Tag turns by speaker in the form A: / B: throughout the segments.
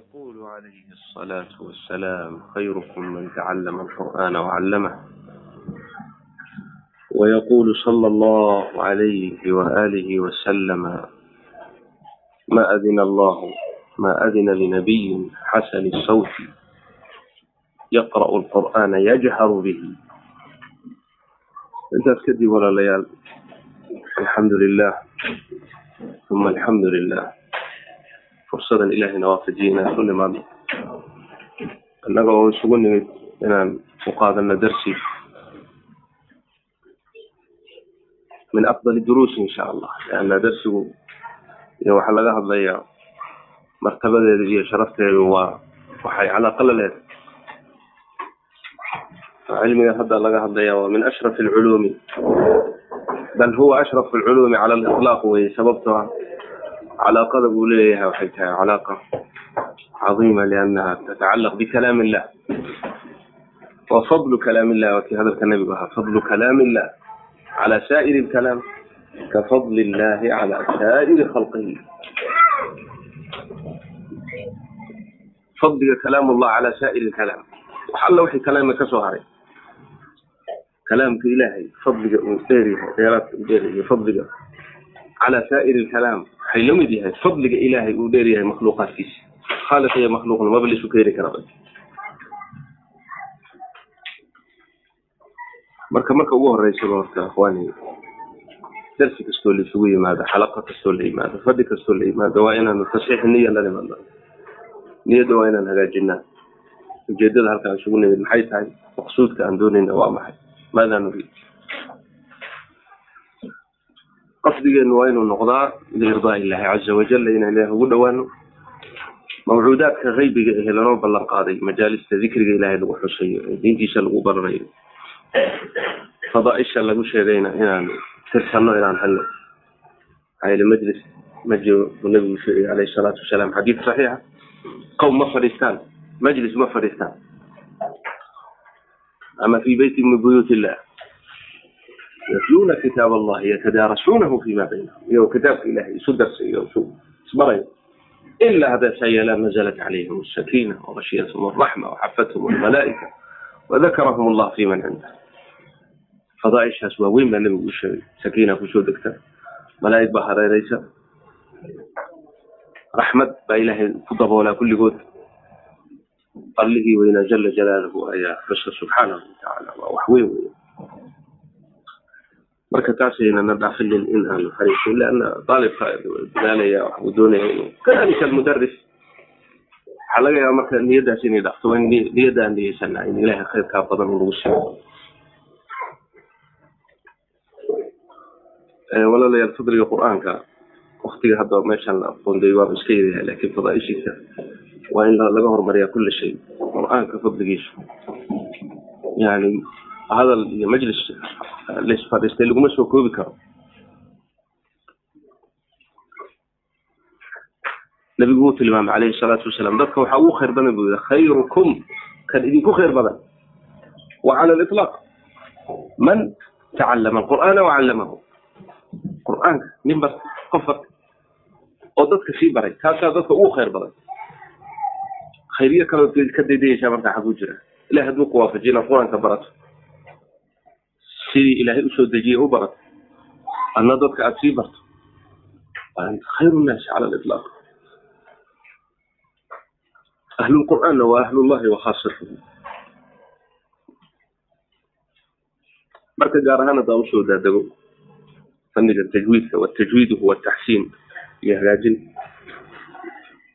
A: يقول عليه الصلاة والسلام خيركم من تعلم القرآن وعلمه ويقول صلى الله عليه وآله وسلم ما أذن الله ما أذن لنبي حسن الصوت يقرأ القرآن يجهر به انت تكدي ولا ليال الحمد لله ثم الحمد لله fursadan ilaahayna waafajiina ku nimaadno innaga oo isugu nimid inaan u qaadano darsi min afdali duruusi insha allah leanna darsigu iyo waxaa laga hadlayaa martabadeeda iyo sharafteedu waa waxay calaaqa la leedahay cilmiga hadda laga hadlaya waa min ashraf alculuumi bal huwa ashraf alculuumi cala aliطlaaq weye sababtoo ah calaaqada buu leeyahay waxay tahay calaaqa cadiima liannaha tatacalaq bikalaam illah wa fadlu kalaam illah waa kii hadalka nabigu ahaa fadlu kalaam illah cala saa'iri lkalaam ka fadli illahi cala saa'iri khalqihi fadliga kalaam ullah cala saa'iri lkalaam wax alla wixii kalaamka ka soo haray kalaamka ilaahay fadliga uu dheeryahay dheeraadka uu dheeryahay fadliga cala saa'iri lkalaam waxay la mid yahay fadliga ilaahay uu dheer yahay makhluuqaadkiisa. Khaaliq iyo makhluuqna maba laisu keeni kara marka marka ugu horeysaba horta akhwaani darsi kastoo laisugu yimaado xalaqa kastoo la yimaado fadhi kastoo la yimaado waa inaanu tasxiix niya la nimaadno niyadda waa inaan hagaajinaa. Ujeedada halkaan isugu nimid maxay tahay? Maqsuudka aan doonayna waa maxay? Maadaa nuriid qasdigeenu waa inuu noqdaa liirdaa illahi caza wajala inaan ilaah ugu dhowaano. Mawcuudaadka haybiga ehe lanoo ballan qaaday majaalista dikriga ilaahay lagu xusayo ee diintiisa lagu baranayo. Fadaaisha lagu sheegayna inaan tirsano inaan helno maxaa majlis ma jiro buu nabigu sheegay alayhi salaatu wasalaam xadiid saxiixa. Qowm ma fadhiistaan. Majlis ma fadhiistaan. Ama fi beyti min buyuut illah yatluuna kitaab allahi yatadaarasuunahu fima baynahum iyagoo kitaabka ilahay isu darsayo isu isbarayo ilaa haddaas yeelaan nazalat calayhim asakina wagashiyathm alraxma waxafathum almalaa'ika wadakarahum allah fi man cindah fadaaishaas waa weyn baa nabigu u sheegay sakiina ku soo degta malaa'ig baa hareereysa raxmad baa ilaahay ku daboolaa kulligood allihii weynaa jala jalaaluhu ayaa xusa subxaanahu watacaala waa wax weyn wey marka taasaynana dhaafinin in aanu fariisin leanna daalibka dadaalaya waxbuu doonaya inuu kadalika almudaris waxaa laga yaaba marka niyadaas inay dhafto waa niyadda aan niyeysana in ilaahay khayrkaa badan lagu siiyo walaalayaal fadliga qur'aanka waktiga hadda meeshaan la aqoonday waaba iska yaryahay laakiin fadaaishiisa waa in laga horumariyaa kulla shay. Qur'aanka fadligiisu yani hadal iyo majlis laisfadhiistay laguma soo koobi karo. Nabigu wuu tilmaamay calayhi salaatu wasalaam dadka waxaa ugu khayr badan buu yihi khayrukum kan idinku khayr badan wa cala aliطlaaq man tacallama alqur'aana wacallamahu qur'aanka nin bar qof barta oo dadka sii baray kaasaa dadka ugu khayr badan. Khayriyo kaloo ka daydayaysaa markaa xaguu jira. Ilahi hadduu ku waafajiyo inaad qur'aanka barato sidii ilaahay u soo dejiyey u barato adna dadka aada sii barto. Khayru nnaasi cala aliطlaaq ahlulqur'aanna waa ahlullahi wa khaasatuhu marka gaar ahaan haddaan u soo daadego fanniga tajwiidka watajwiid huwa taxsiin iyo hagaajin.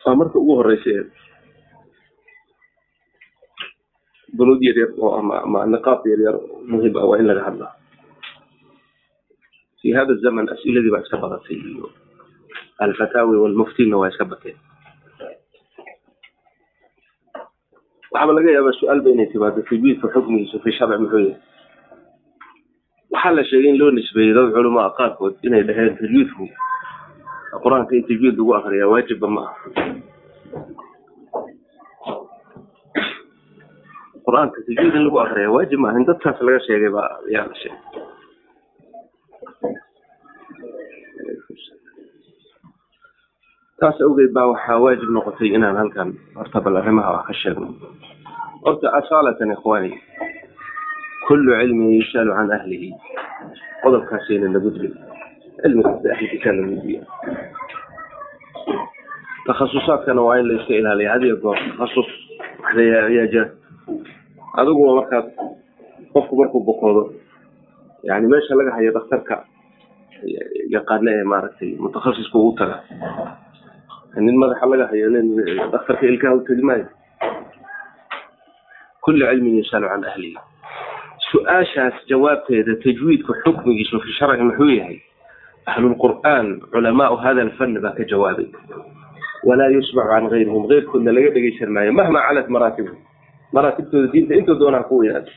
A: Waa marka ugu horeysa ee bunuud yar yar oo ama niqaab yar yar muhiim ah waa in laga hadlaa. Fi hada zaman as'iladii baa iska badatay iyo alfataawi walmuftina waa iska bateen waxaaba laga yaabaa su'aalba inay timaado tajwiidka xukmigiisu fi sharci muxuu yahay. Waxaa la sheegay in loo nisbeeyey dad culamaa qaarkood inay dhaheen tajwiidku qur'aanka in tajwiid lagu akriyaa waajibba ma aha qur'aanka tajwiid in lagu akriyaa waajib maaha in dadkaas laga sheegay baa yaa la sheegay. Saas awgeed baa waxaa waajib noqotay inaan halkan horta bal arrimaha wax ka sheegno. Horta asaalatan ikhwaani kullu cilmin yushalu can ahlihi. Qodobkaasayna nagu dilin cilmi kasta ahlikiisaa la weydiiya takhasusaadkana waa in la iska ilaaliya hadiyo goor. Takhasus ayaa jira adiguna markaas qofku markuu bukoodo yani meesha laga hayo daktarka yaqaana ee maaragtay mutakhasisku ugu taga. Nin madaxa laga hayo daktarka ilkaha u tegi maayo. Kullu cilmin yashalu can ahlihi su'aashaas jawaabteeda tajwiidka xukmigiisu fi sharci muxuu yahay ahlulqur'aan culamaau hada alfanni baa ka jawaabay. Walaa yusmacu can gayrihim keyrkoodna laga dhegeysan maayo mahma calat maraatibhum maraatibtooda diinta intoo doonaa ku weynaado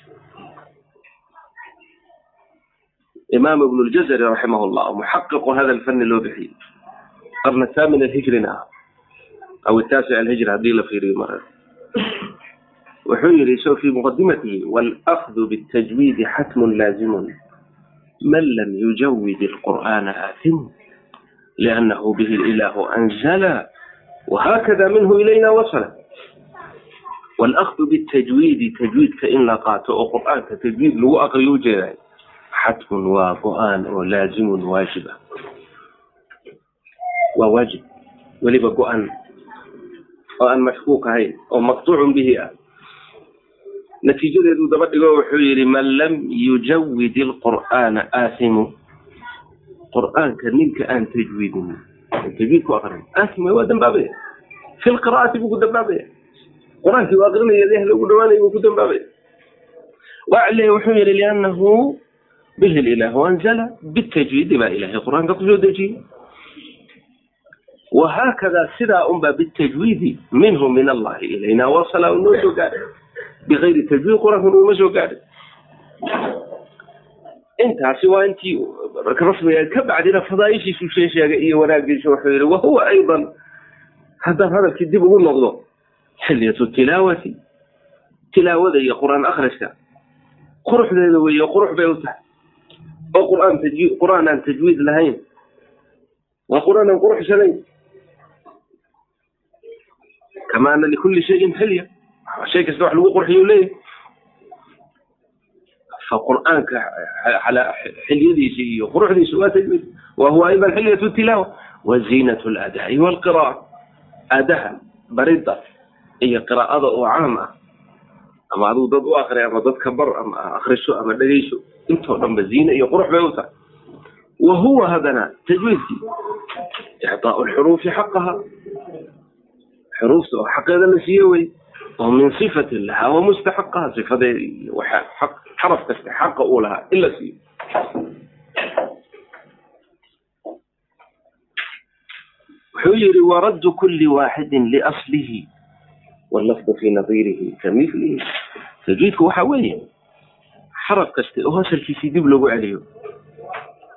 A: imaam ibn ljazari raximah llah muxaqiqu hada lfani loo bixiye qarna thamin alhijrina aw taasic alhijri haddii la fiiriyo mara. Wuxuu yidhi isoo fii muqadimatihi walafdu bitajwiidi xatmun laazimun man lam yujawid alqur'aana aatimu liannahu bihi ilaahu anzala wahakada minhu ilayna wasala walakhdu bitajwiidi tajwiidka in la qaato oo qur'aanka tajwiid lagu aqriyo ujeedahay xadfun waa go'aan oo laazimun waajib ah waa waajib weliba go-an oo aan mashkuuk ahayn oo maqtuucun bihi ah natiijadeeduu daba dhigo wuxuu yidhi man lam yujawid ilqur'aana aasimu qur'aanka ninka aan tajwiidin tajwiid ku aqrin aasima waa dambaabaya fi lqira'ati buu ku dambaabaya qur'aankii u aqrinaya ilaah lagu dhawaanaya buu ku dambaabaya wacli wuxuu yihi liannahu bihi lilahu anzala bitajwiidi baa ilahay qur'aanka ku soo dejiyey. Wahaakada sidaa unba bitajwiidi minhu min allahi ilayna wasala noo soo gaadhay. Bigayri tajwiid qur'aanka nooma soo gaadhay. Intaasi waa intii rasmiga ka bacdina fadaaishiisu shee sheegay iyo wanaagiisu wuxuu yihi wahuwa aydan. Haddaan hadalkii dib ugu noqdo xilyatu tilaawati tilaawada iyo qur'aan akhriska quruxdeeda weeye qurux bay u tahay oo qur'aan qur'aan aan tajwiid lahayn waa qur'aan aan quruxsanayn kama ana likulli shayin xilya shay kasta wax lagu qurxiyo leeyahy fa qur'aanka xilyadiisa iyo quruxdiisa waa tajwiid wa huwa aydan xilyatu tilaawa wa ziinat ladaa'i walqira'a aadaha baridda iyo qiraa'ada oo caam ah ama aduu dad u akri ama dadka bar ama akriso ama dhegeyso intoo dhanba ziine iyo qurux bay u tahay. Wa huwa hadana tajwiidkii icطaau lxuruufi xaqaha xuruufta oo xaqeeda la siiye wey oo min sifati lahaa wa mustaxaqaha sifadeeda iyo xaraf kasta xaqa uu lahaa in la siiyo. Wuxuu yihi waraddu kuli waaxidin liaslihi wallafdu fi nadiirihi kamilihi tajwiidku waxa weeye xaraf kasta oo asalkiisii dib loogu celiyo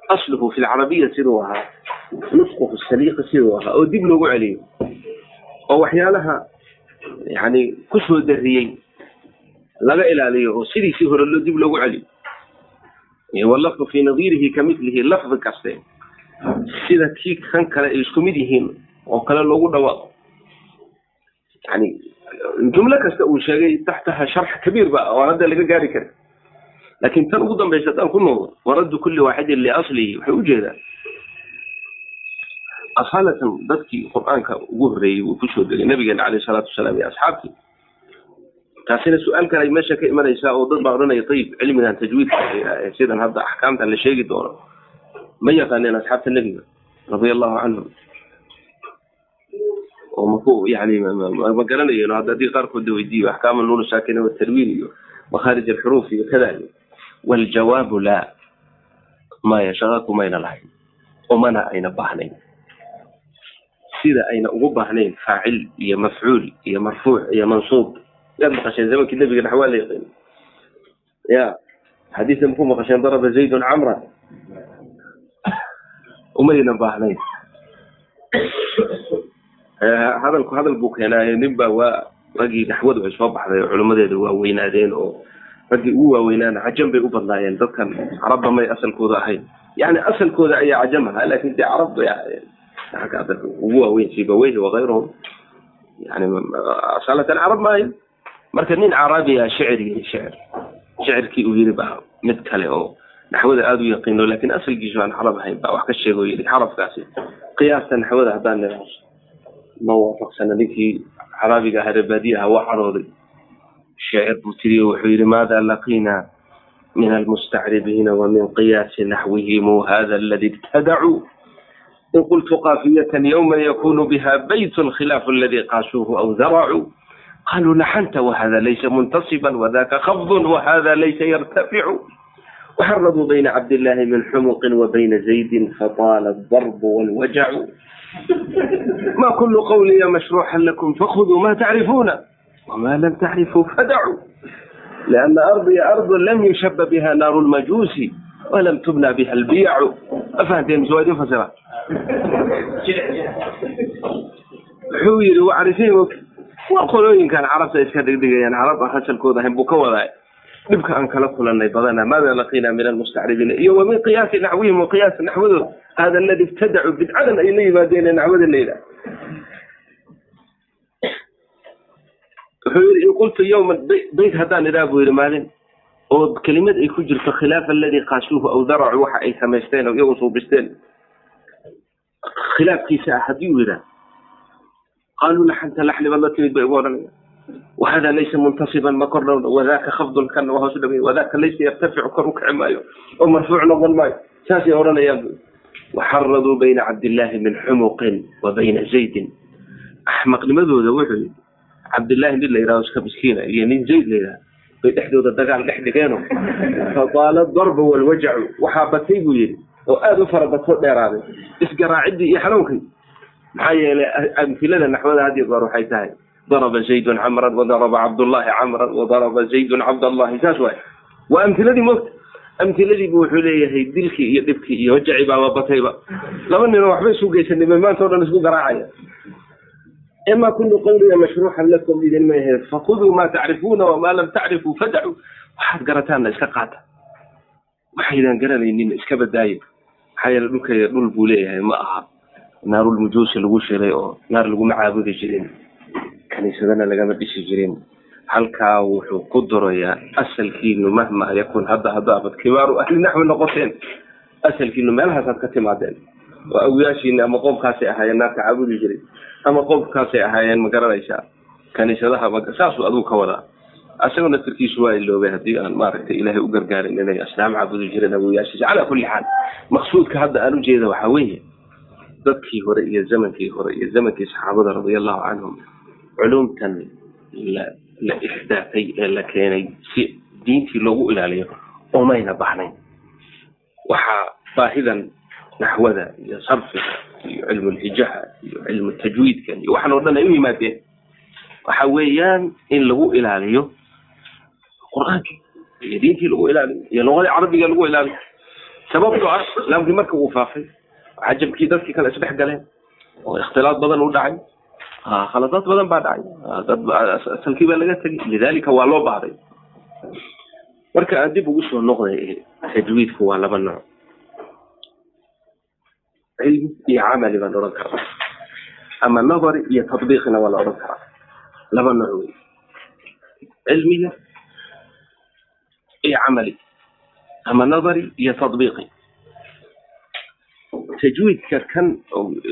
A: asluhu fi lcarabiya siduu ahaa nusquhu saliiqa siduu ahaa oo dib loogu celiyo oo waxyaalaha yani ku soo dariyey laga ilaaliyo oo sidiisii hore loo dib loogu celiyo wallafdu fi nadiirihi kamilihi lafdi kaste sida kii kan kale ay isku mid yihiin oo kale loogu dhawaaqo yani jumlo kasta uu sheegay taxtaha sharx kabiir ba oo hadda laga gaari kara laakiin tan ugu dambaysa haddaan ku noqdo waraddu kuli waaxidin liaslihi waxay u jeedaa asalatan dadkii qur'aanka ugu horreeyey uu ku soo degay nabigeena caleyh salaatu wasalaam iyo asxaabtii taasina su'aal kale ay meesha ka imanaysaa oo dad baa odhanaya ayib cilmigan tajwiidka sidan hadda axkaamtan la sheegi doono ma yaqaaneen asxaabta nebiga radia allahu canhum oo maku yani ma garanayeen hadda haddii qaarkood la weydiiyo axkaama nuur saakina watarwiin iyo makhaarij alxuruuf iyo kada waljawaabu laa maya shaqa kumayna lahayn umana ayna baahnayn sida ayna ugu baahnayn faacil iyo mafcuul iyo marfuuc iyo mansuub yaad maqasheen zamankii nebiga nax waa la yaqin ya xadiisa maku maqasheen daraba zaydun camra umayna baahnayn hadalku hadal buu keenaaye nin baa waa raggii naxwadu ay soo baxday oo culimadeeda waa weynaadeen oo raggii ugu waaweynaana cajam bay u badnaayeen. Dadkan carabba may asalkooda ahayn. Yani asalkooda ayaa cajam ahaa laakin dee carab bay ahaayeen. Ugu waaweyn sibaweyhi wakayruhum yani asalatan carab maayo marka nin carabiya shicirigii shicir shicirkii uu yiri baa mid kale oo naxwada aada u yaqiino laakiin asalkiisu aan carab ahayn baa wax ka sheego yiri xarafkaasi qiyaasta naxwada haddaan nidhaahdo ma waafaqsana ninkii carabiga ahaa rebaadiyaha waa carooday شاعر بوتري وحير ماذا لقينا من المستعربين ومن قياس نحوهم هذا الذي ابتدعوا إن قلت قافية يوما يكون بها بيت خلاف الذي قاسوه أو زرعوا قالوا نحنت وهذا ليس منتصبا وذاك خفض وهذا ليس يرتفع وحرضوا بين عبد الله من حمق وبين زيد فطال الضرب والوجع ما كل قولي مشروحا لكم فخذوا ما تعرفون وما لم تعرفوا فدعوا لأن أرضي أرض لم يشب بها نار المجوس ولم تبنى بها البيع أفهمتين سوادي فسرة حوير وعرفين وقولوا كان عرفت إسكا دقدقيا عرب dhibka aan kala kulanay badana maada laqiina min almustacribiina? Iyo wa min qiyaasi naxwihim waqiyaas naxwadooda hada aladi ibtadacu bidcadan ay la yimaadeen ee naxwada la yidhaah wuxuu yidhi in qultu yowman bayt haddaan idhaa buu yidhi maalin. Oo kelimad ay ku jirto khilaafa aladii kaashuuhu aw daracuu waxa ay samaysteen oo iyagu suubisteen. Khilaafkiisa ah haddii uu yidhaah qaaluu laxanta laxli baad la timid bay ugu odhanaya wahada laysa muntasiban ma kor dhowna wadaka khafdun kan waa hoos dhawey wadaka laysa yartaficu kor u kici maayo oo marfuuc noqon maayo saasay odhanayaan waxaraduu bayna cabdillaahi min xumuqin wa bayna zaydin axmaqnimadooda wuxuu yidhi cabdillahi nin la yidhahdo iska miskiina iyo nin zayd la yidhahdo bay dhexdooda dagaal dhex dhigeeno fadaala darba walwajacu waxaa batay buu yidhi oo aada u daraba zaydun camran wadaraba cabdullaahi camran wadaraba zaydun cabdallahi saas waay waa amtiladii moogta amtiladiibu wuxuu leeyahay dilkii iyo dhibkii iyo hojacii baaba batayba laba ninoo waxba isu geysanay maanta o dhan isku garaacaya ima kullu qawliga mashruuxan lakum idin ma fakuduu maa tacrifuuna wamaa lam tacrifuu fadacuu waxaad garataanna iska qaata waxaydan garanaynin iska badaayo maxaa yeele dhulkaya dhul buu leeyahay ma aha naarulmujuusi lagu shilay oo naar laguma caabudi jirin kaniisadana lagama dhisi jirin. Halkaa wuxuu ku durayaa asalkiinu mahma yakun hadda haddaabad kibaaru ahli naxwi noqoteen. Asalkiinu meelahaasaad ka timaadeen. Oo awyaashiina ama qoomkaasay ahaayeen naarka caabudi jiray ama qoomkaasay ahaayeen ma garanaysaa kaniisadaha saasuu aduu ka wadaa. Asagoo naftirkiisu waa iloobay haddii aan maaragtay ilaahay u gargaarin inay asnaam caabudi jireen awoyaashiisa calaa kulli xaal maqsuudka hadda aan ujeeda waxaa weeye. Dadkii hore iyo zamankii hore iyo zamankii saxaabada radiallahu canhum culumtan la ixdaafay ee la keenay si diintii loogu ilaaliyo omayna baxnayn. Waxaa baahidan naxwada iyo sarfiga iyo cilmu lhijaha iyo cilmu tajwiidkan iyo waxaan oo dhan ay u yimaadeen. Waxa weeyaan in lagu ilaaliyo qur'aankii iyo diintii lagu ilaaliyo iyo luqadii carabiga lagu ilaaliyo. Sababtoo ah islaamkii marka uu faafay cajabkii dadkii kale isdhex galeen oo ikhtilaad badan u dhacay khaladaad badan baa dhacay asalkii baa laga tegay lidalika waa loo baahday marka aan dib ugu soo noqday tajwiidku waa laba nooc cilmi iyo camali baan odhan karaa ama nadari iyo tadbiiqina waa la odhan karaa laba nooc wey cilmiga iyo camali ama nadari iyo tadbiiqi tajwiidka kan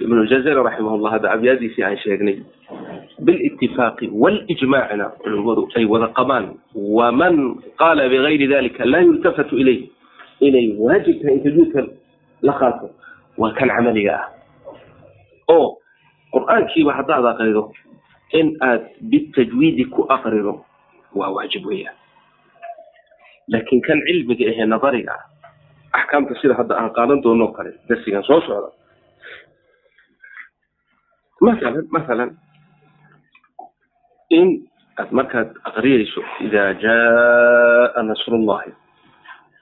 A: ibnu jazari raximahullah hadda abyaadiisii aan sheegnay bilitifaaqi walijmaacina culimadu ay wada qabaan waman qaala bigayri dalika laa yultafatu ilayh inay waajib tahay in tajwiidka la qaato waa kan camaliga ah oo qur'aankiiba haddaad aqrido in aad bitajwiidi ku aqrido waa waajib weeyaan laakiin kan cilmiga ahee nadariga ah axkaamta sida hadda aan qaadan doono kale darsigan soo socda. Masalan masalan in aad markaad aqriyayso idaa jaa nasrullahi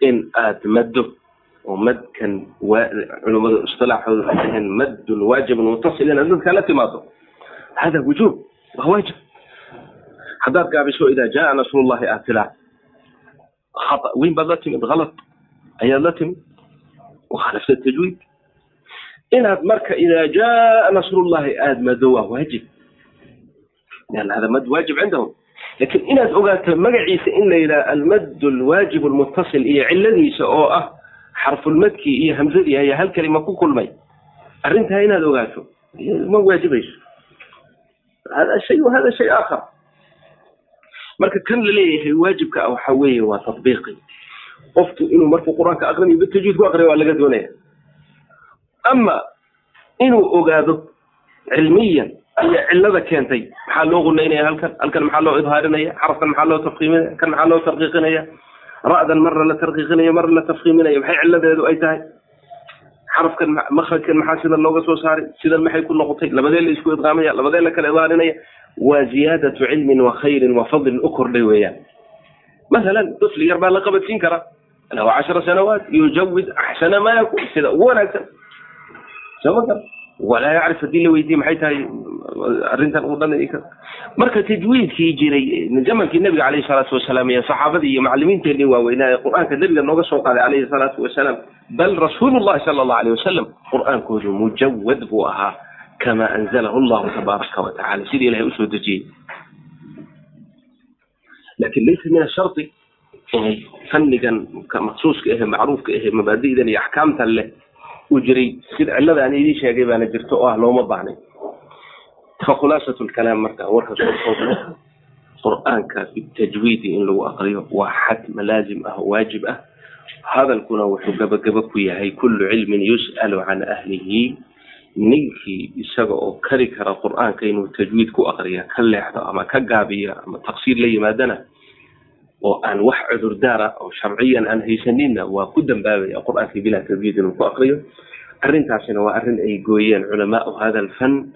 A: in aad maddo oo madkan culimada istilaaxooda ay taheen maddun waajibun inaad dadka la timaado hada wujuub waa waajib. Haddaad gaabiso idaa jaa nasrullahi aad tilaa khata weyn baad la timid halad ayaad la timid wakhalafta tajwiid inaad marka idaa jaa nasrullahi aada mado waa waajib hada mad waajib cindahum laakiin inaad ogaato magaciisa in la yidhaha almad alwaajib almuttasil iyo ciladiisa oo ah xarfulmadkii iyo hamsadii ayaa hal kelima ku kulmay arrintaa inaad ogaato ma waajibayso hada shay hada shay aakhar marka kan la leeyahay waajibka ah waxa weeye waa tatbiiqi qofku inuu markuu qur'aanka aqrinayo bitajwiid ku aqriya waa laga doonaya. Ama inuu ogaado cilmiyan iyo cilada keentay maxaa loo gunaynaya halkan? Halkan maxaa loo idhaarinaya? Xarafkan maxaa loo tafkiiminaya kan maxaa loo tarqiiqinaya? Ra'dan marna la tarqiiqinaya marna la tafkiiminaya maxay ciladeedu ay tahay? Xarafkan makrajkan maxaa sidan looga soo saaray? Sidan maxay ku noqotay? Labadee la isku idqaamaya labadee la kala idhaarinaya. Waa ziyaadatu cilmin wa khayrin wa fadlin u kordhay weeyaan. Masalan dufli yar baa la qabadsiin karaa lahu cashara sanawaat yujawid axsana ma yakun sida ugu wanaagsan walaa yacrif haddii la weydiye maxay tahay arrintan uu dhan marka tajwiidkii jiray zamankii nebiga calayhi salaatu wasalaam iyo saxaabadii iyo macalimiinteenii waaweynaa ee qur'aanka nebiga nooga soo qaaday calayhi salaatu wasalaam bal rasuulullahi sala allahu alayh wasalam qur'aankoodu mujawad buu ahaa kama anzalahu allahu tabaaraka wa sidii ilahay u soo dejiyey laakiin laysa min ashardi inay fannigan maksuuska ahe macruufka ahe mabaadi'dan iyo axkaamtan leh uu jiray sida cilada aan idiin sheegay baana jirto oo ah looma baahnay fa khulaasatu lkalaam marka warka soo koobno qur'aanka bitajwiidi in lagu aqriyo waa xatma laazim ah oo waajib ah hadalkuna wuxuu gabagaba ku yahay kullu cilmin yus'alu can ahlihi ninkii isaga oo kari kara qur'aanka inuu tajwiid ku aqriya ka leexdo ama ka gaabiya ama taqsiir la yimaadana oo aan wax cudurdaara oo sharciyan aan haysaninna waa ku dambaabaya qur'aankii bilaa tajwiid inuu ku aqriyo. Arrintaasina waa arrin ay gooyeen culamaau hada alfan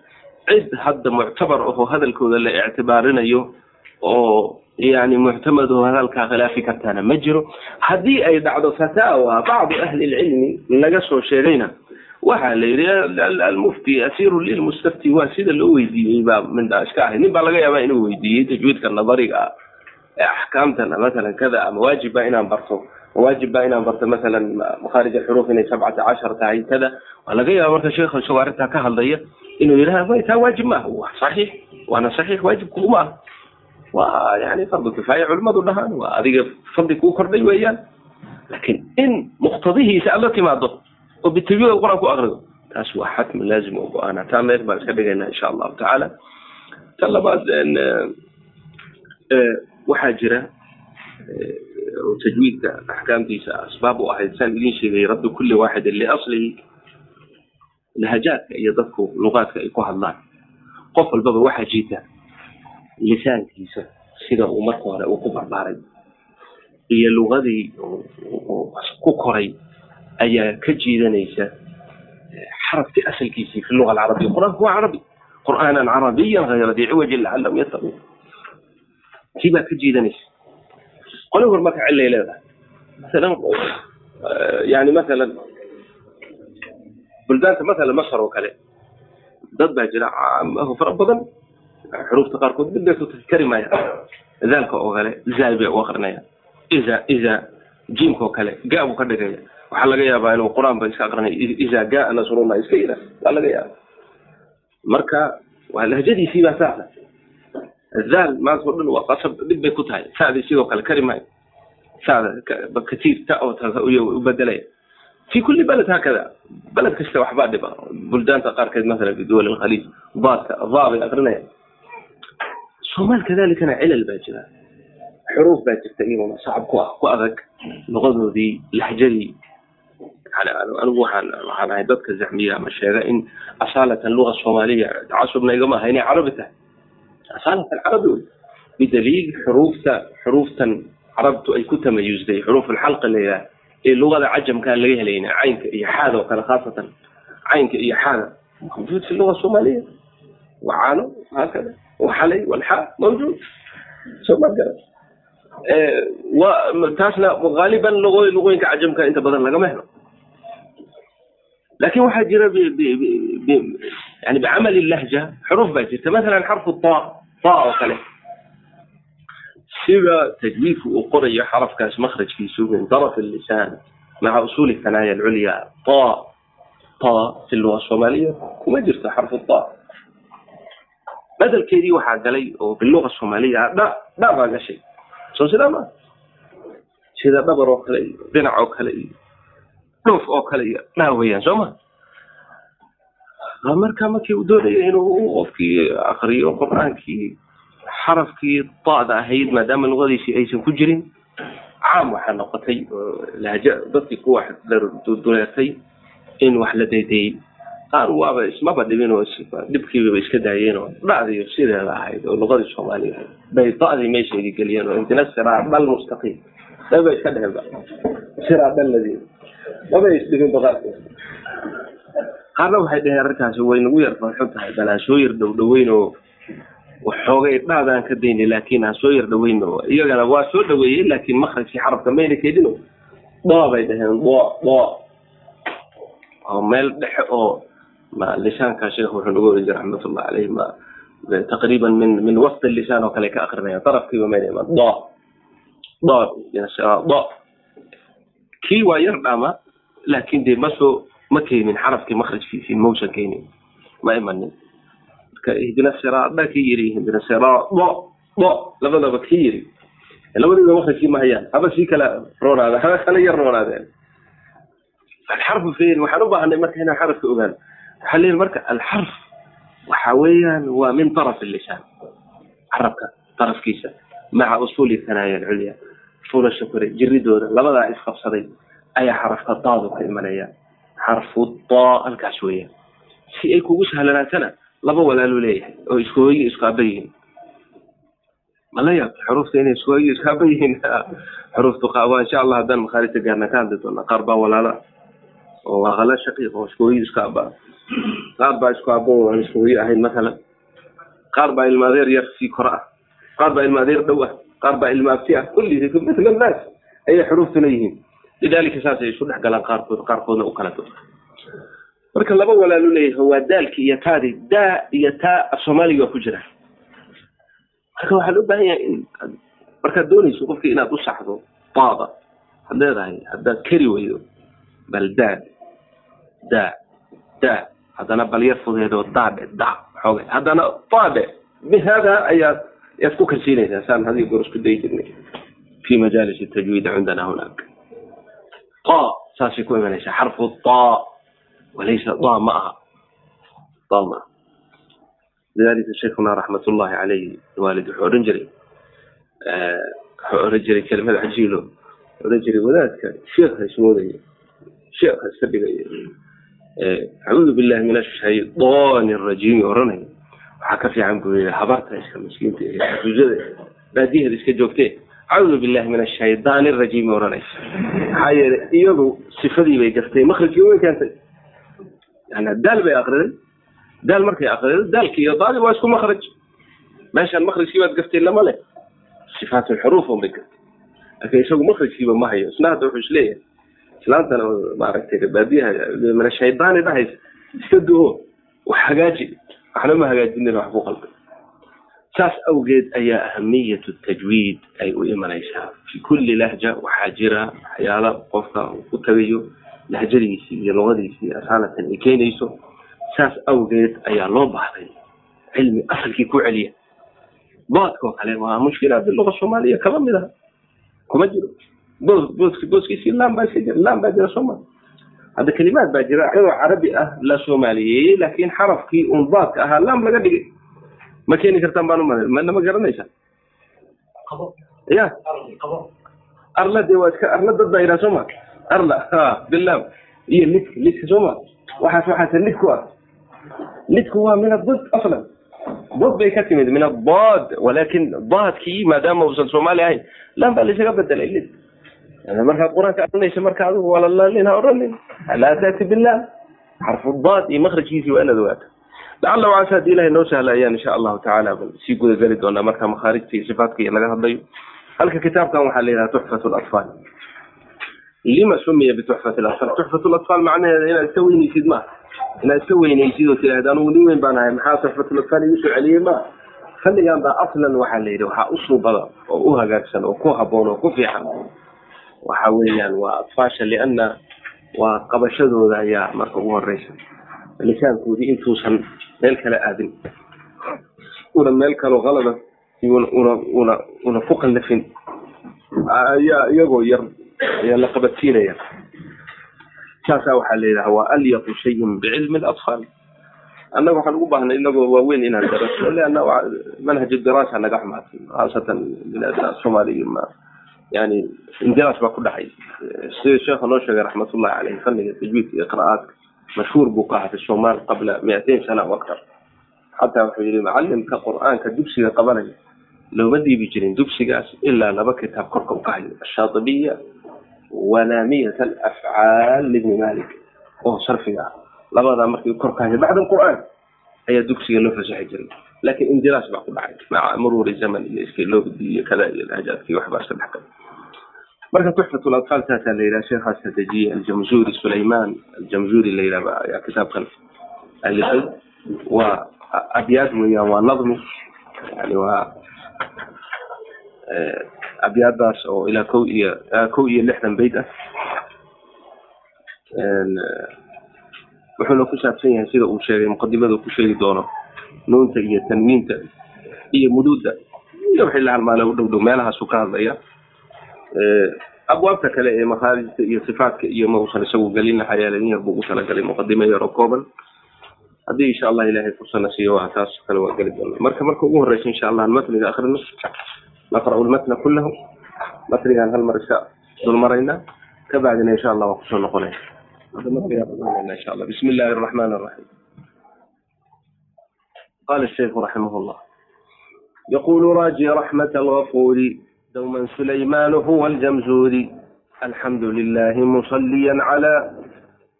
A: cid hadda muctabar ahoo hadalkooda la ictibaarinayo oo yani muctamado hadalkaa khilaafi kartaana ma jiro. Haddii ay dhacdo fataawa bacdu ahli lcilmi laga soo sheegayna waxaa la yidhi almufti asiru lilmustafti waa sida loo weydiiyey baa mindaa iska ahay. Nin baa laga yaabaa inuu weydiiyey tajwiidka nadariga ah axkaamtan masalan kada ama waajib baa inaan barto waajib baa inaan barto masalan makhaarij alxuruuf inay sabcata cashar tahay kada waa laga yaaba marka sheekha isagoo arrintaa ka hadlaya inuu yidhaha may taa waajib maaha waa saxiix waana saxiix waajib kuguma ah waa yani fardu kifaaya culimadu dhahaan waa adiga fadli kuu kordhay weeyaan laakiin in muqtadihiisa aad la timaado oo bitajwiid qur'aan ku aqrido taas waa xatmi laazim oo go'aana taa meel baan iska dhigaynaa insha allahu tacaala ta labaad waxaa jira oo tajwiidka axkaamtiisa asbaab u ahayd saan idin sheegay raddu kulli waaxidin liaslihi lahajaadka iyo dadku luqaadka ay ku hadlaan. Qof walbaba waxaa jiita lisaankiisa sida uu marka hore uu ku barbaaray iyo lugadii ku koray ayaa ka jiidanaysa xarafkii asalkiisii fi luga alcarabiya qur'aanku waa carabi qur'aanan carabiyan hayra dii ciwajin lacalahum yattaquun kii baa ka jiidanaysa. Qoli hor marka cilay leedahay. Masalan yani masalan buldaanta masalan masar oo kale. Dad baa jira caamaho fara badan. Xuruufta qaarkood mid bay ku kari maayaan daalka oo kale zaay bay u aqrinaya iza iza jiimka oo kale ga buu ka dhigaya. Waxaa laga yaabaa inuu qur'aan ba iska aqrinay iza gaa nasrullah iska yira waa laga yaaba marka waa lahjadiisii baa saasa daal maanta o dhan waa qasab dhib bay ku tahay sadi sidoo kale kari maayo sada katiir ta oo u bedelaya fi kuli beled hakada beled kasta waxbaa dhiba buldaanta qaarkeed masalan fi duwal alkhaliij daadka daa bay aqrinaya somaal kadalikana cilal baa jira xuruuf baa jirta iyaguna sacab ku ah ku adag luqadoodii laxjadii anigu waxaan waxaan ahay dadka zaxmiya ama sheega in asaalatan luga soomaaliya tacasubna igama aha inay carabi tahay asaalatan carabi wey bidaliil xuruufta xuruuftan carabtu ay ku tamayusday xuruuf alxalqa la yidhaha ee lugada cajamkaan laga helayna caynka iyo xaada oo kale khaasatan caynka iyo xaada mawjuud fi luga soomaaliya wacaano haakada waxalay walxaa mawjuud soo ma garan taasna gaaliban lugo luqooyinka cajamka inta badan lagama helo laakiin waxaa jira yani bicamali lahja xuruuf baa jirta masalan xarfu ta ta oo kale. Sida tajwiidku uu qorayo xarafkaas makrajkiisu min daraf lisaan maca usuli thanaaya alculya ta ta fi luga soomaaliya kuma jirto xarfu ta. Bedelkeedii waxaa galay oo biluga soomaaliya dha dha baa gashay. Soo sidaa ma? Sida dhabar oo kale iyo dhinac oo kale iyo dhoof oo kale iyo dha weeyaan soo ma marka markii uu doonaya inuu qofkii akriyo qur'aankii xarafkii da'da ahayd maadaama luqadiisii aysan ku jirin caam waxaa noqotay lahja dadkii ku wax duleertay in wax la daydeeyey qaar waaba ismaba dhibin oo dhibkiibaba iska daayeen oo dhacdiyo sideeda ahayd oo luqadii soomaaliya ahayd. Bay da'dii meesheedii geliyeen oo intina siraa dhal mustaqiim. Daba iska dheheenba siraa dhalladii maba isdhibin baqaarkood qaarna waxay dhaheen arrinkaasi way nagu yar farxo tahay bal ha soo yar dhow dhoweyn oo waxoogay dhaadaan ka daynay laakiin ha soo yar dhoweyn oo iyagana waa soo dhaweeyey laakiin makrajkii xarafka mayna keedino doo bay dhaheen doo doo oo meel dhexe oo ma lisaanka sheekh wuxuu nagu oran jiray raxmatullah caleyh ma taqriiban min min wasti lisaan oo kale ka akrinayaan darafkiiba mayna iman doo doo doo kii waa yar dhama laakiin dee ma soo ma keenin xarafkii makrajkiisii mausan keenin ma imanin ihdina siraada kii yiri ihdina siraa do labadaba kii yiri labadiiba makrajkii ma hayaan haba sii kala roonaada haba kala yar roonaadeen alxarfu feeri waxaan u baahanay marka inaan xarafka ogaan waxaa leeyahay marka alxarf waxa weeyaan waa min taraf lisaan carabka tarafkiisa maca usuuli thanaaya alculya fuulasha kore jiridooda labadaa isqabsaday ayaa xarafka daadu ka imanaya xarfu daa halkaas weeyaan si ay kugu sahlanaatana laba walaaluu leeyahay oo isku hooyi isku aaba yihiin mala yaabta xuruufta inay isku hooyi isku aaba yihiin xuruuftu waa insha allah haddaan makhaarijta gaarna ka hadli doona qaar baa walaala oo waa khala shaqiiq oo isku hooyi isku aaba qaar baa isku aaba oo aan isku hooyi ahayn masalan qaar baa ilma adeer yar sii kora ah qaar baa ilma adeer dhow ah qaar baa ilma abti ah kulli mithla naas ayay xuruuftuna yihiin lidalika saasay isu dhex galaan qaarkood qaarkoodna u kala duwan marka laba walaalu leeyahay waa daalki iyo taadi daa iyo taa af soomaaliga waa ku jira marka waxaa loo baahan yahay in markaad doonayso qofkii inaad u saxdo daada had leedahay haddaad kari weydo bal daa daa daa haddana bal yar daadhe da xoogay haddana daadhe bihada ayaad ayaad ku kalsiinaysaa saan haddii goor isku dayi jirnay fi majaalis tajwiid cindana hunaak a saasay ku imanaysaa xarfu taa walaysa a ma aha a ma aha lidalika sheikhuna raxmat ullahi caleyh waalid wuxuu odhan jiray wuxuu odhan jiray kelimada cajiilo odhan jiray wadaadka sheekha iswoodayo sheekha iska dhigayo acuudu billahi min ashaydaani arajiimi oranayo waxaa ka fiican buu yii habarta iska miskiinta ee xajuujada baadiheeda iska joogtee acuudu billahi min ashaydaani arajiimi oranaysa maxaa yeelay iyadu sifadii bay gaftay makrajkii way keentay. Yani daal bay akriday daal markay akriday daalki iyo daadi waa isku makraj meeshaan makrajkii baad gaftay lama leh. Sifaat lxuruuf bay gaftay laakiin isagu makrajkiiba ma hayo. Isna wuxuu is leeyahay islaantana maaragtay baadiyaha min ashaydaani dhahaysa. Iska duho wax hagaaji. Waxna hagaajinin wax buu qalbay saas awgeed ayaa ahamiyatu tajwiid ay u imanaysaa. Fi kulli lahja waxaa jira waxyaala qofka uu ku tagayo lahjadiisii iyo luqadiisii asaalatan ay keenayso. Saas awgeed ayaa loo baahday cilmi asalkii ku celiya. Boodkoo kale waa mushkila biluga soomaaliya kama mid aha. Kuma jiro. Boos booski booskiisii laan baa jira laan baa jira sooma hadda kelimaad baa jira ayagoo carabi ah la soomaaliyeeyey laakiin xarafkii un boodka ahaa laam laga dhigay ma keeni kartaan baan umala mana ma garanaysa ya arla de waa iska arla dad baa yidhaha sooma arla ha bilam iyo lidka lidka sooma waxaas waxaas lidku ah lidku waa min adod aslan dod bay ka timid min adod walakin daadkii maadaama uusan soomaali ahayn laan baa laysaga bedelay lid markaad qur'aanka arinaysa marka adigu walalaalin ha oranin laa taati bilam xarfu daad iyo makrajkiisii waa inaad ogaata lacala wacasa haddii ilahay noo sahla ayaan insha allahu tacaala sii gudageli doonaa marka makhaarijta iyo sifaatka iyo laga hadlayo. Halka kitaabkan waxaa la yidhaha tuxfat latfaal lima sumiya bituxfat latfaal tuxfat latfaal macnaheeda inaad iska weynaysid ma inaad iska weynaysid oo tidhahda anugu nin weyn baan ahay maxaa tuxfat latfaal igu soo celiyey ma xilligan baa aslan waxaa la yidhi waxaa u suubada oo u hagaagsan oo ku haboon oo ku fiican. Waxa weeyaan waa atfaasha liana waa qabashadooda ayaa marka ugu horeysa lisaankoodii intuusan meel kale aadin. Una meel kaloo qalada una una ku qallafin ayaa iyagoo yar ayaa la qabadsiinaya saasaa waxaa la yidhaha waa alyaqu shayin bicilmi اlatfaal annaga waxaan ugu baahnay inagoo waaweyn inaan daraso leanna manhaj diraasa naga xumaatay khaasatan bilaadna soomaaliya ma yani indiraas baa ku dhacay sida sheekha noo sheegay raxmatullahi caleyh fanniga tajwiidka iyo qira'aadka mashhuur buu ka ahaa fi somaal qabla miatain sana o aktar xataa wuxuu yihi macalimka qur'aanka dugsiga qabanaya looma dhiibi jirin dugsigaas ilaa laba kitaab korka u kahayo ashaatibiya walaamiyat alafcaal libni malik oo sarfiga ah. Labadaa markii kor kahayo bacda qur'aan ayaa dugsiga loo fasaxi jiray. Laakin indiraas baa ku dhacay. Maca muruuri zaman iyo iskilobdi iyo kada iyo lahajaadki waxbaa iska dhex galay marka tuxfat latfaal saasaa la yidhaha sheekhaas dejiye aljamzuri sulayman. Aljamzuri la yidhahba ayaa kitaabkan alifay waa abyaad weeyaan waa nadmi. Yani waa abyaadaas oo ilaa kow iyo kow iyo lixdan bayd ah. Wuxuuna ku saabsan yahay sida uu sheegay muqadimada ku sheegi doono nuunta iyo tanwiinta iyo muduuda iyo wixii la u dhow dhow meelahaasu ka hadlaya abwaabta kale ee makaarijta iyo sifaadka iyo ma uusan isagu gelin lahayaalen yar buu ugu talagalay muqadimo yar oo kooban haddii insha allah ilahay fursana siiyo waa taas kale waa geli doona marka marka ugu horeysa insha allah matniga akrino naqra'u lmatna kulahu matnigaan hal mar iska dulmarayna kabacdina insha allah waa kusoo noqonaya insha allah bismi illahi araxman araxiim qala الشيخ رحمه الله يقول راجي رحمة الغفور دوما سليمان هو الجمزور الحمد لله مصليا على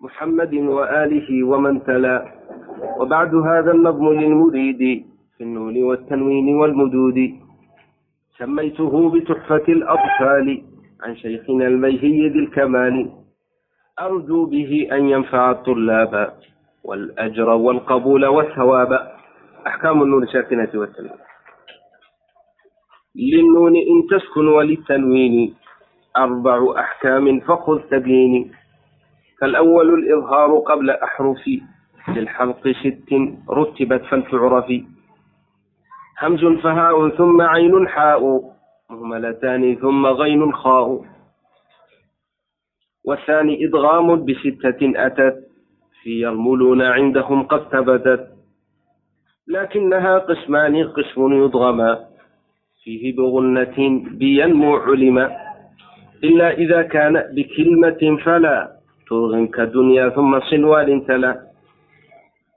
A: محمد وآله ومن تلا وبعد هذا النظم للمريد في النون والتنوين والمدود سميته بتحفة الأطفال عن شيخنا الميهي ذي الكمال أرجو به أن ينفع الطلاب والأجر والقبول والثواب أحكام النون الشاكنة والتنوين للنون إن تسكن وللتنوين أربع أحكام فخذ تبيين فالأول الإظهار قبل أحرف للحلق ست رتبت فلتعرف همز فهاء ثم عين حاء مهملتان ثم غين خاء والثاني إدغام بستة أتت في الملون عندهم قد ثبتت لكنها قسمان قسم يضغما fiihi bigunnatin biyan muu culima ila ida kaana bikilmatin falaa tuuqinka dunyaa uma sinwaalin tala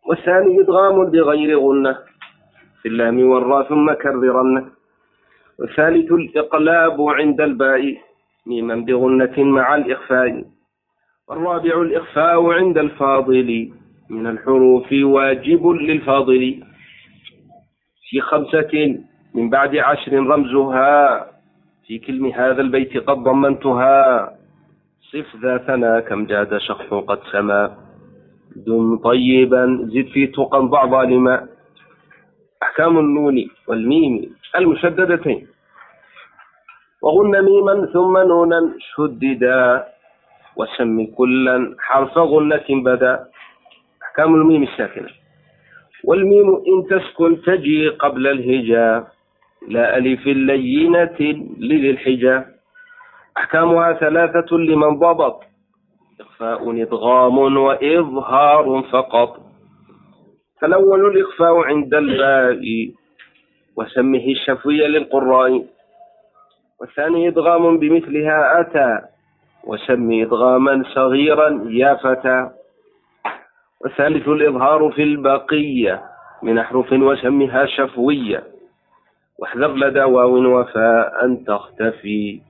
A: wathani idgaamun bigayri gunna filaami waraa uma kariranna والثالث الإقلاب عند الباء. ميما بغنة مع الإخفاء. والرابع الإخفاء عند الفاضل. من الحروف واجب للفاضل. في خمسة من بعد عشر رمزها في كلم هذا البيت قد ضمنتها صف ذا ثنا كم جاد شخص قد سما دم طيبا زد في تقا بعض لما أحكام النون والميم المشددتين وغن ميما ثم نونا شددا وسم كلا حرف غنة بدا أحكام الميم الساكنة والميم إن تسكن تجي قبل الهجاء لألف لينة لذي الحجة أحكامها ثلاثة لمن ضبط إخفاء إضغام وإظهار فقط فالأول الإخفاء عند الباء وسمه الشفوي للقراء والثاني إضغام بمثلها أتى وسمي إضغاما صغيرا يا فتى والثالث الإظهار في البقية من أحرف وسمها شفوية واحذر لدى واو وفاء أن تختفي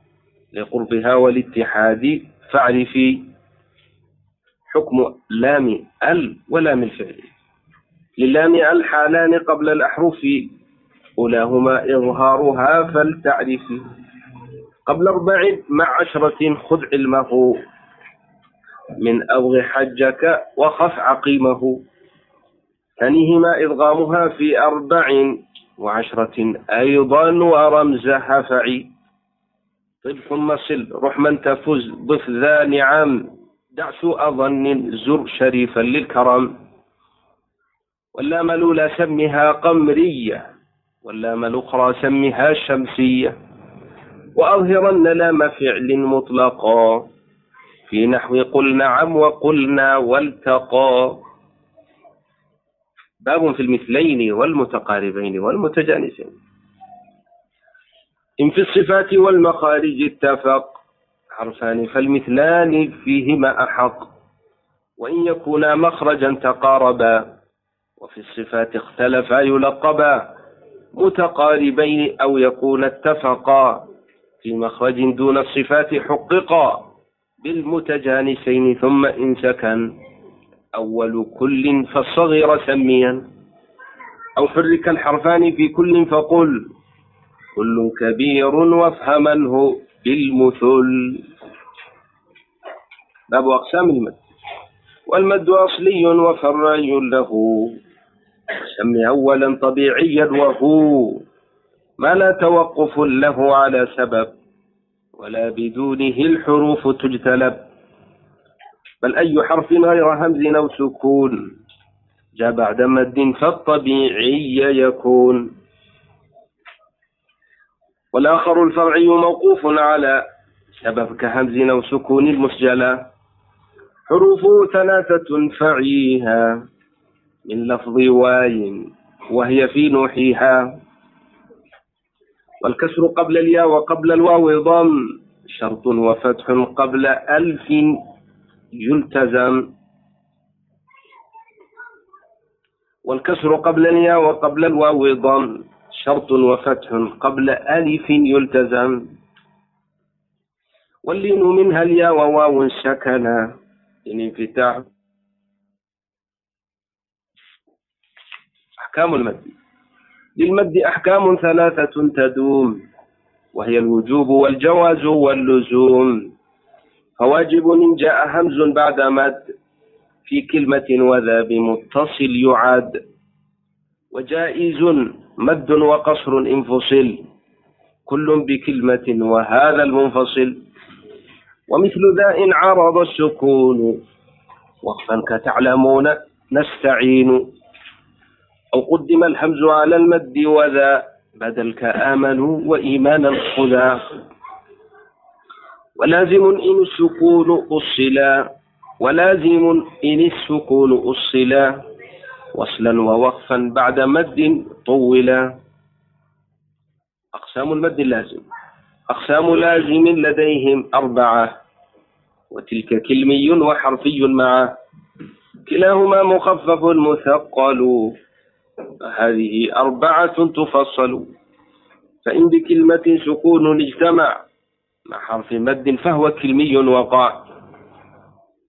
A: لقربها والاتحاد فاعرفي حكم لام ال ولام الفعل للام ال قبل الأحرف أولاهما إظهارها فلتعرفي قبل أربع مع عشرة خذ علمه من أبغ حجك وخف عقيمه ثانيهما إضغامها في أربع وعشرة أيضا ورمز حفعي طيب ثم صل روح من تفز ضف ذا نعم دع سوء ظن زر شريفا للكرم واللام الأولى سمها قمرية واللام الأخرى سمها شمسية وأظهرن لام فعل مطلقا في نحو قل نعم وقلنا والتقى باب في المثلين والمتقاربين والمتجانسين إن في الصفات والمخارج اتفق حرفان فالمثلان فيهما أحق وإن يكونا مخرجا تقاربا وفي الصفات اختلفا يلقبا متقاربين أو يكون اتفقا في مخرج دون الصفات حققا بالمتجانسين ثم إن سكن أول كل فالصغر سميا أو حرك الحرفان في كل فقل كل كبير وافهمنه بالمثل باب أقسام المد والمد أصلي وفرعي له سمي أولا طبيعيا وهو ما لا توقف له على سبب ولا بدونه الحروف تجتلب بل أي حرف غير همز أو سكون جاء بعد مد فالطبيعي يكون والآخر الفرعي موقوف على سبب كهمز أو سكون المسجلة حروفه ثلاثة فعيها من لفظ واي وهي في نوحيها والكسر قبل الياء وقبل الواو ضم شرط وفتح قبل ألف يلتزم والكسر قبل الياء وقبل الواو ضم شرط وفتح قبل ألف يلتزم واللين منها الياء وواو سكنا انفتاح أحكام المد للمد أحكام ثلاثة تدوم وهي الوجوب والجواز واللزوم فواجب إن جاء همز بعد مد في كلمة وذا بمتصل يعاد وجائز مد وقصر انفصل كل بكلمة وهذا المنفصل ومثل ذا إن عرض السكون وقفا كتعلمون نستعين أو قدم الهمز على المد وذا بدلك كآمنوا وإيمانا خذا ولازم إن السكون أصلا ولازم إن السكون أصلا وصلا ووقفا بعد مد طولا أقسام المد اللازم أقسام لازم لديهم أربعة وتلك كلمي وحرفي معه كلاهما مخفف مثقل هذه أربعة تفصل فإن بكلمة سكون اجتمع مع حرف مد فهو كلمي وقع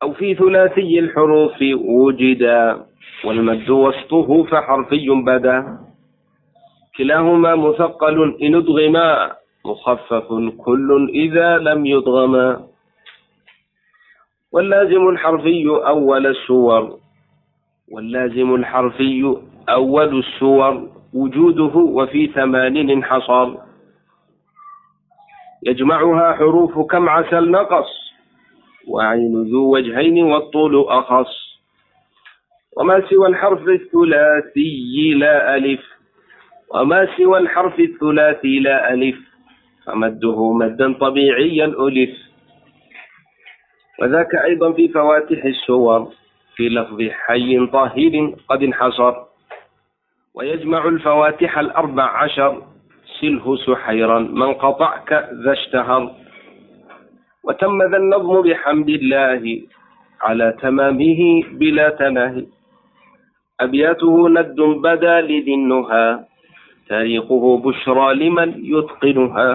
A: أو في ثلاثي الحروف وجدا والمد وسطه فحرفي بدا كلاهما مثقل إن أدغما مخفف كل إذا لم يدغما واللازم الحرفي أول السور واللازم الحرفي أول السور وجوده وفي ثمانين حصر يجمعها حروف كم عسل نقص وعين ذو وجهين والطول أخص وما سوى الحرف الثلاثي لا ألف وما سوى الحرف الثلاثي لا ألف فمده مدا طبيعيا ألف وذاك أيضا في فواتح السور في لفظ حي طاهر قد انحصر ويجمع الفواتح الأربع عشر سله سحيرا من قطعك ذا اشتهر وتم ذا النظم بحمد الله على تمامه بلا تناهي أبياته ند بدا لذي النهى تاريخه بشرى لمن يتقنها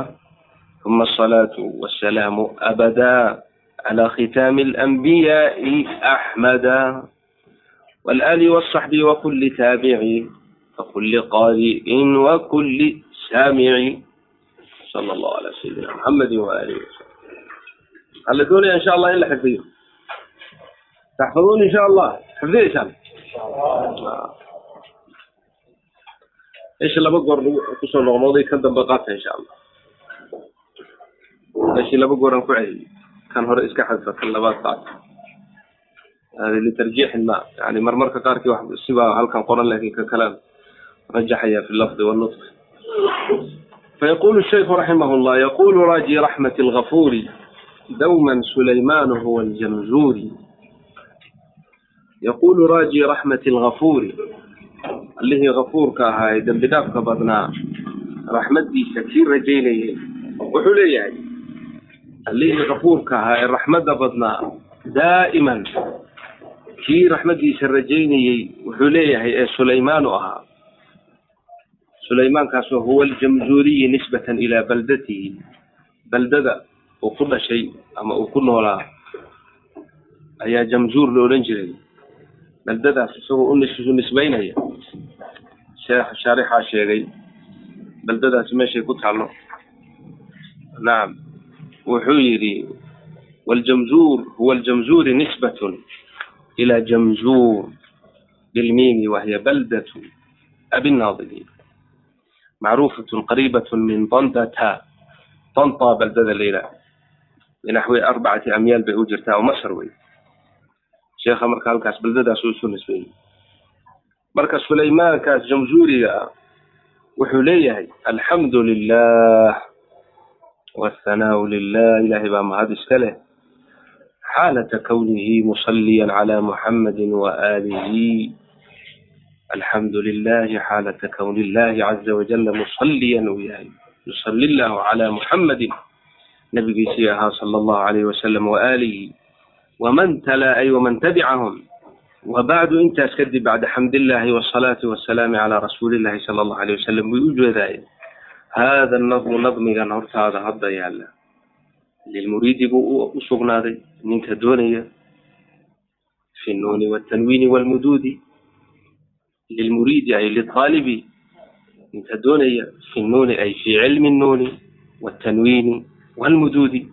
A: ثم الصلاة والسلام أبدا على ختام الأنبياء أحمدا والآل والصحب وكل تابع وكل قارئ الجامع صلى الله على سيدنا محمد وآله وسلم على دولي إن شاء الله إلا حفظين تحفظون إن شاء الله حفظين إن شاء الله إيش لما قر قصر نغمضي كان دنبقاتها إن شاء الله إيش لما قر أنكعي كان هو رئيس كحد كان لبات قاعد هذا لترجيح الماء يعني مرمرك قاركي واحد السبا هل كان قرن لكن ككلام رجحها في اللفظ والنطق فيقول الشيخ رحمه الله يقول راجي رحمة الغفور دوما سليمان هو الجمزور يقول راجي رحمة الغفور اللي هي غفور كهاي دم بدافك بدنا رحمة دي شكير رجيني وحولي يعني اللي هي غفور كهاي رحمة بدنا دائما كي رحمة دي شرجيني وحولي هي سليمان أها sulaymaankaasoo huwa aljamzuuriyi nisbatan ilaa baldatihi. Baldada uu ku dhashay ama uu ku noolaa ayaa jamzuur la odhan jiray. Beldadaas isagoo u nisbaynaya sheekh shaarixaa sheegay beldadaasi meeshay ku taallo. Nacam wuxuu yidhi waljamzuur huwa aljamzuuri nisbatun ilaa jamzuur. Bilmiimi wahiya baldatu abinnaadiriin معروفة قريبة من طنطا طنطا بلدة الإله بنحو أربعة أميال bay u jirtaa oo mashar wey sheekha marka halkaas beldadaas uu soo nisbeeyey marka sulaymaankaas jamhuuriga ah wuxuu leeyahay alxamdu lilah wاthanaau lilah ilahay baa mahad iska leh xaalata kwnihi musaliya calى muxamadi waalihi الحمد لله حالة كون الله عز وجل مصليا وياه يصلي الله على محمد نبي سيها صلى الله عليه وسلم وآله ومن تلا أي ومن تبعهم وبعد انت اسكدي بعد حمد الله والصلاة والسلام على رسول الله صلى الله عليه وسلم ويوجد هذا النظم نظم كان هرتاada hadda yaalla lilmuriidi buu u sugnaaday ninka doonaya fi nuuni waltanwiini walmuduudi والمدود للمريد أي للطالب انت دونية في النون أي في علم النون والتنوين والمدود